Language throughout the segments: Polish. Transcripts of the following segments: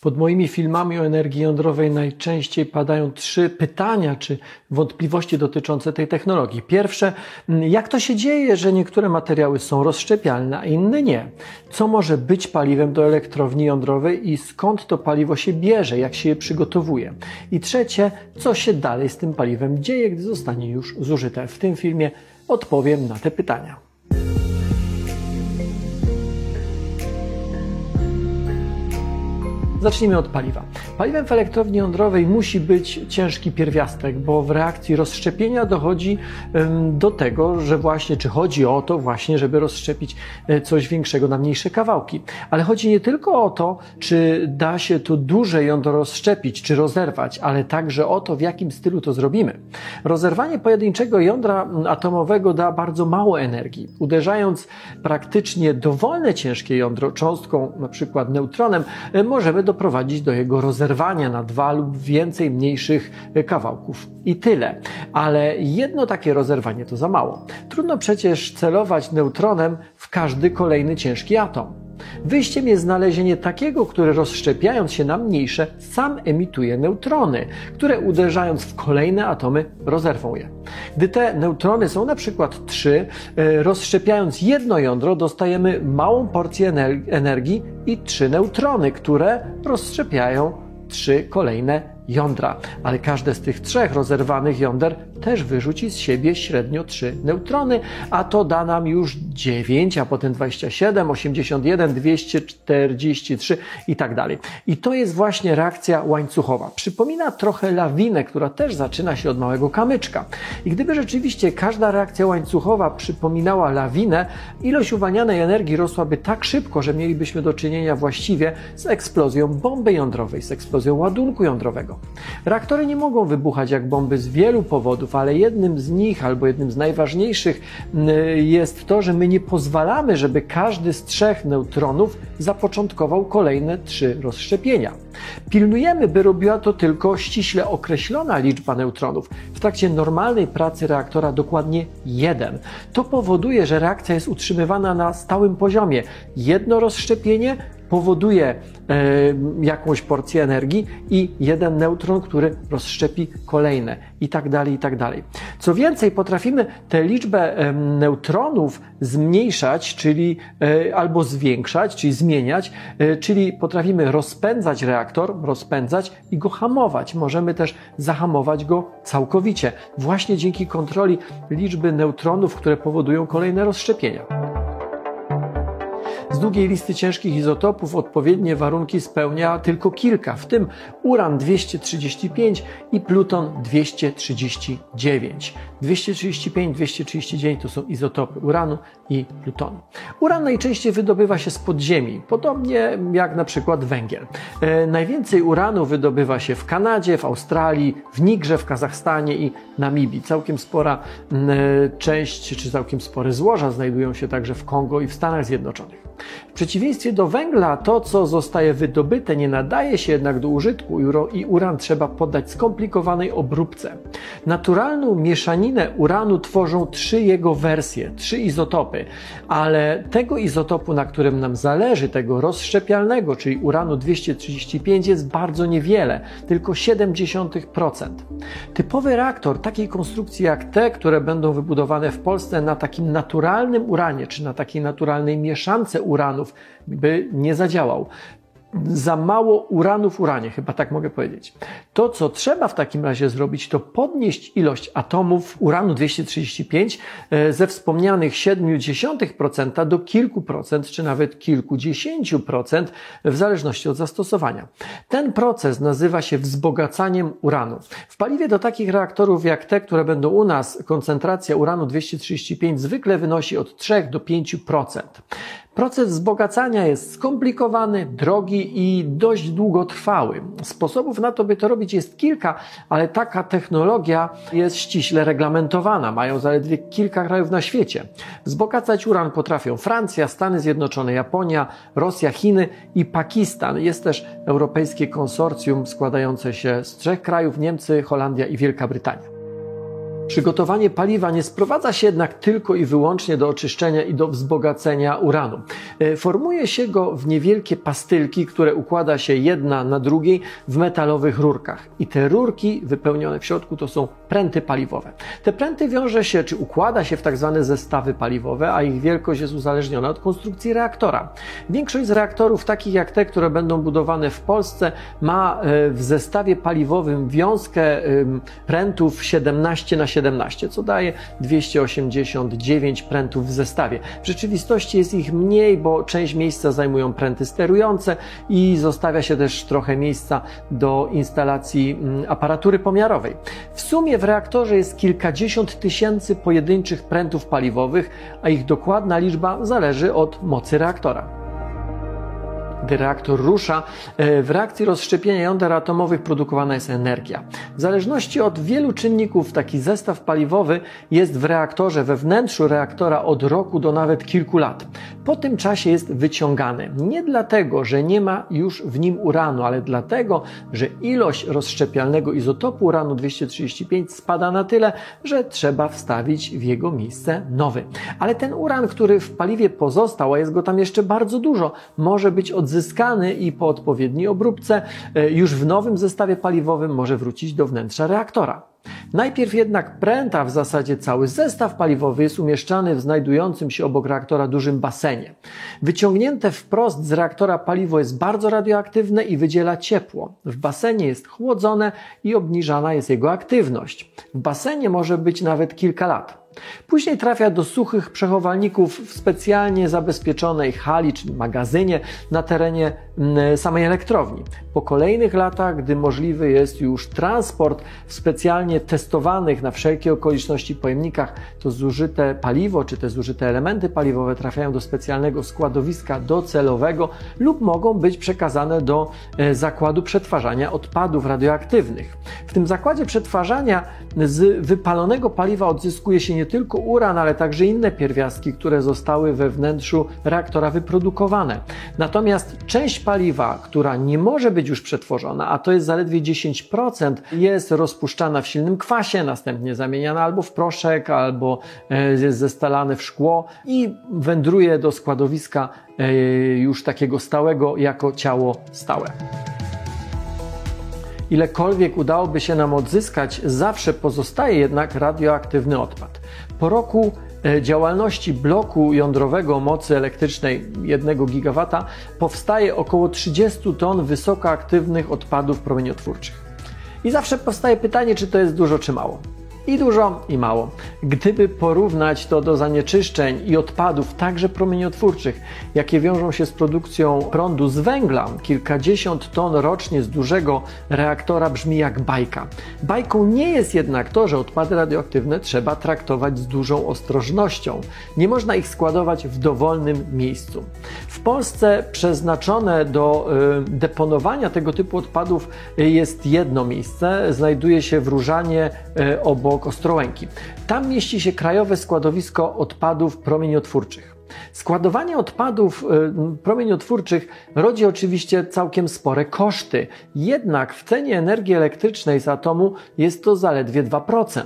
Pod moimi filmami o energii jądrowej najczęściej padają trzy pytania czy wątpliwości dotyczące tej technologii. Pierwsze, jak to się dzieje, że niektóre materiały są rozszczepialne, a inne nie? Co może być paliwem do elektrowni jądrowej i skąd to paliwo się bierze, jak się je przygotowuje? I trzecie, co się dalej z tym paliwem dzieje, gdy zostanie już zużyte? W tym filmie odpowiem na te pytania. Zacznijmy od paliwa. Paliwem w elektrowni jądrowej musi być ciężki pierwiastek, bo w reakcji rozszczepienia dochodzi do tego, że właśnie, czy chodzi o to właśnie, żeby rozszczepić e, coś większego na mniejsze kawałki. Ale chodzi nie tylko o to, czy da się tu duże jądro rozszczepić, czy rozerwać, ale także o to, w jakim stylu to zrobimy. Rozerwanie pojedynczego jądra atomowego da bardzo mało energii. Uderzając praktycznie dowolne ciężkie jądro cząstką, na przykład neutronem, e, możemy doprowadzić do jego rozerwania na dwa lub więcej mniejszych kawałków. I tyle. Ale jedno takie rozerwanie to za mało. Trudno przecież celować neutronem w każdy kolejny ciężki atom. Wyjściem jest znalezienie takiego, który rozszczepiając się na mniejsze, sam emituje neutrony, które uderzając w kolejne atomy rozerwą je. Gdy te neutrony są na przykład trzy, e, rozszczepiając jedno jądro, dostajemy małą porcję energii i trzy neutrony, które rozszczepiają trzy kolejne jądra, ale każde z tych trzech rozerwanych jąder też wyrzuci z siebie średnio 3 neutrony, a to da nam już 9, a potem 27, 81, 243 i tak dalej. I to jest właśnie reakcja łańcuchowa. Przypomina trochę lawinę, która też zaczyna się od małego kamyczka. I gdyby rzeczywiście każda reakcja łańcuchowa przypominała lawinę, ilość uwalnianej energii rosłaby tak szybko, że mielibyśmy do czynienia właściwie z eksplozją bomby jądrowej, z eksplozją ładunku jądrowego. Reaktory nie mogą wybuchać jak bomby z wielu powodów, ale jednym z nich, albo jednym z najważniejszych jest to, że my nie pozwalamy, żeby każdy z trzech neutronów zapoczątkował kolejne trzy rozszczepienia. Pilnujemy, by robiła to tylko ściśle określona liczba neutronów. W trakcie normalnej pracy reaktora dokładnie jeden. To powoduje, że reakcja jest utrzymywana na stałym poziomie. Jedno rozszczepienie powoduje e, jakąś porcję energii i jeden neutron, który rozszczepi kolejne i tak dalej, i tak dalej. Co więcej, potrafimy tę liczbę neutronów zmniejszać, czyli e, albo zwiększać, czyli zmieniać, e, czyli potrafimy rozpędzać reaktor, rozpędzać i go hamować. Możemy też zahamować go całkowicie, właśnie dzięki kontroli liczby neutronów, które powodują kolejne rozszczepienia. Z długiej listy ciężkich izotopów odpowiednie warunki spełnia tylko kilka, w tym uran 235 i pluton 239. 235, 239 to są izotopy uranu i plutonu. Uran najczęściej wydobywa się z podziemi, podobnie jak na przykład węgiel. E, najwięcej uranu wydobywa się w Kanadzie, w Australii, w Nigrze, w Kazachstanie i Namibii. Całkiem spora e, część, czy całkiem spore złoża znajdują się także w Kongo i w Stanach Zjednoczonych. W przeciwieństwie do węgla, to co zostaje wydobyte nie nadaje się jednak do użytku i uran trzeba poddać skomplikowanej obróbce. Naturalną mieszaninę uranu tworzą trzy jego wersje, trzy izotopy, ale tego izotopu, na którym nam zależy, tego rozszczepialnego, czyli uranu 235 jest bardzo niewiele, tylko 0,7%. Typowy reaktor takiej konstrukcji jak te, które będą wybudowane w Polsce na takim naturalnym uranie, czy na takiej naturalnej mieszance uranów by nie zadziałał za mało uranu w uranie, chyba tak mogę powiedzieć. To, co trzeba w takim razie zrobić, to podnieść ilość atomów uranu 235 e, ze wspomnianych 0,7% do kilku procent, czy nawet kilkudziesięciu procent, w zależności od zastosowania. Ten proces nazywa się wzbogacaniem uranu. W paliwie do takich reaktorów jak te, które będą u nas, koncentracja uranu 235 zwykle wynosi od 3 do 5%. Proces wzbogacania jest skomplikowany, drogi i dość długotrwały. Sposobów na to, by to robić jest kilka, ale taka technologia jest ściśle reglamentowana. Mają zaledwie kilka krajów na świecie. Wzbogacać uran potrafią Francja, Stany Zjednoczone, Japonia, Rosja, Chiny i Pakistan. Jest też europejskie konsorcjum składające się z trzech krajów Niemcy, Holandia i Wielka Brytania. Przygotowanie paliwa nie sprowadza się jednak tylko i wyłącznie do oczyszczenia i do wzbogacenia uranu. E, formuje się go w niewielkie pastylki, które układa się jedna na drugiej w metalowych rurkach. I te rurki wypełnione w środku to są pręty paliwowe. Te pręty wiąże się, czy układa się w tak zwane zestawy paliwowe, a ich wielkość jest uzależniona od konstrukcji reaktora. Większość z reaktorów, takich jak te, które będą budowane w Polsce, ma e, w zestawie paliwowym wiązkę prętów 17 na 17 17, co daje 289 prętów w zestawie. W rzeczywistości jest ich mniej, bo część miejsca zajmują pręty sterujące i zostawia się też trochę miejsca do instalacji mm, aparatury pomiarowej. W sumie w reaktorze jest kilkadziesiąt tysięcy pojedynczych prętów paliwowych, a ich dokładna liczba zależy od mocy reaktora gdy reaktor rusza, e, w reakcji rozszczepienia jąder atomowych produkowana jest energia. W zależności od wielu czynników taki zestaw paliwowy jest w reaktorze, we wnętrzu reaktora od roku do nawet kilku lat. Po tym czasie jest wyciągany. Nie dlatego, że nie ma już w nim uranu, ale dlatego, że ilość rozszczepialnego izotopu uranu 235 spada na tyle, że trzeba wstawić w jego miejsce nowy. Ale ten uran, który w paliwie pozostał, a jest go tam jeszcze bardzo dużo, może być odzyskany odzyskany i po odpowiedniej obróbce e, już w nowym zestawie paliwowym może wrócić do wnętrza reaktora. Najpierw jednak pręta, w zasadzie cały zestaw paliwowy jest umieszczany w znajdującym się obok reaktora dużym basenie. Wyciągnięte wprost z reaktora paliwo jest bardzo radioaktywne i wydziela ciepło. W basenie jest chłodzone i obniżana jest jego aktywność. W basenie może być nawet kilka lat. Później trafia do suchych przechowalników w specjalnie zabezpieczonej hali czy magazynie na terenie mm, samej elektrowni. Po kolejnych latach, gdy możliwy jest już transport w specjalnie testowanych na wszelkie okoliczności pojemnikach, to zużyte paliwo czy te zużyte elementy paliwowe trafiają do specjalnego składowiska docelowego lub mogą być przekazane do e, zakładu przetwarzania odpadów radioaktywnych. W tym zakładzie przetwarzania z wypalonego paliwa odzyskuje się nie tylko uran, ale także inne pierwiastki, które zostały we wnętrzu reaktora wyprodukowane. Natomiast część paliwa, która nie może być już przetworzona, a to jest zaledwie 10%, jest rozpuszczana w silnym kwasie, następnie zamieniana albo w proszek, albo e, jest zestalane w szkło i wędruje do składowiska e, już takiego stałego jako ciało stałe. Ilekolwiek udałoby się nam odzyskać, zawsze pozostaje jednak radioaktywny odpad. Po roku e, działalności bloku jądrowego o mocy elektrycznej 1 GW powstaje około 30 ton wysokoaktywnych odpadów promieniotwórczych. I zawsze powstaje pytanie, czy to jest dużo, czy mało. I dużo, i mało. Gdyby porównać to do zanieczyszczeń i odpadów, także promieniotwórczych, jakie wiążą się z produkcją prądu z węgla, kilkadziesiąt ton rocznie z dużego reaktora brzmi jak bajka. Bajką nie jest jednak to, że odpady radioaktywne trzeba traktować z dużą ostrożnością. Nie można ich składować w dowolnym miejscu. W Polsce przeznaczone do y, deponowania tego typu odpadów jest jedno miejsce. Znajduje się w Różanie y, obok Ostrołęki. Tam mieści się krajowe składowisko odpadów promieniotwórczych. Składowanie odpadów y, promieniotwórczych rodzi oczywiście całkiem spore koszty, jednak w cenie energii elektrycznej z atomu jest to zaledwie 2%.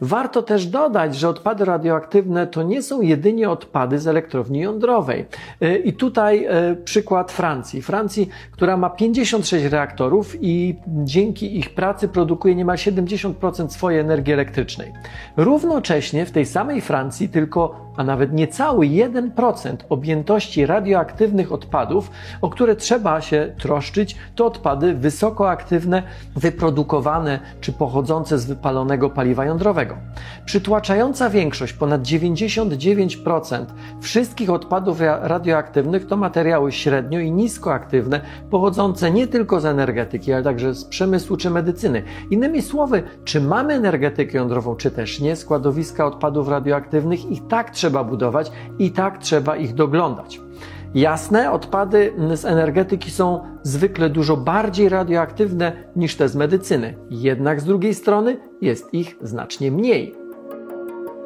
Warto też dodać, że odpady radioaktywne to nie są jedynie odpady z elektrowni jądrowej. Y, I tutaj y, przykład Francji. Francji, która ma 56 reaktorów i dzięki ich pracy produkuje niemal 70% swojej energii elektrycznej. Równocześnie w tej samej Francji tylko, a nawet niecały 1% objętości radioaktywnych odpadów, o które trzeba się troszczyć, to odpady wysokoaktywne, wyprodukowane czy pochodzące z wypalonego paliwa jądrowego jądrowego. Przytłaczająca większość, ponad 99% wszystkich odpadów radioaktywnych to materiały średnio i niskoaktywne, pochodzące nie tylko z energetyki, ale także z przemysłu czy medycyny. Innymi słowy, czy mamy energetykę jądrową, czy też nie, składowiska odpadów radioaktywnych i tak trzeba budować, i tak trzeba ich doglądać. Jasne, odpady z energetyki są zwykle dużo bardziej radioaktywne niż te z medycyny, jednak z drugiej strony jest ich znacznie mniej.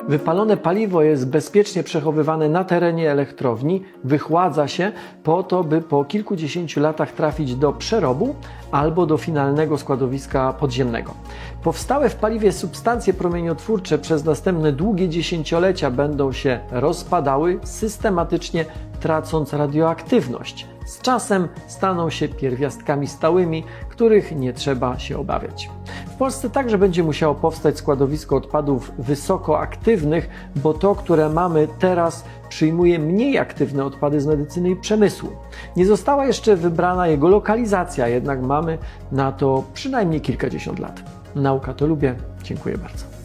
Wypalone paliwo jest bezpiecznie przechowywane na terenie elektrowni, wychładza się po to, by po kilkudziesięciu latach trafić do przerobu, albo do finalnego składowiska podziemnego. Powstałe w paliwie substancje promieniotwórcze przez następne długie dziesięciolecia będą się rozpadały, systematycznie tracąc radioaktywność. Z czasem staną się pierwiastkami stałymi, których nie trzeba się obawiać. W Polsce także będzie musiało powstać składowisko odpadów wysokoaktywnych, bo to, które mamy teraz, przyjmuje mniej aktywne odpady z medycyny i przemysłu. Nie została jeszcze wybrana jego lokalizacja, jednak mamy na to przynajmniej kilkadziesiąt lat. Nauka to lubię. Dziękuję bardzo.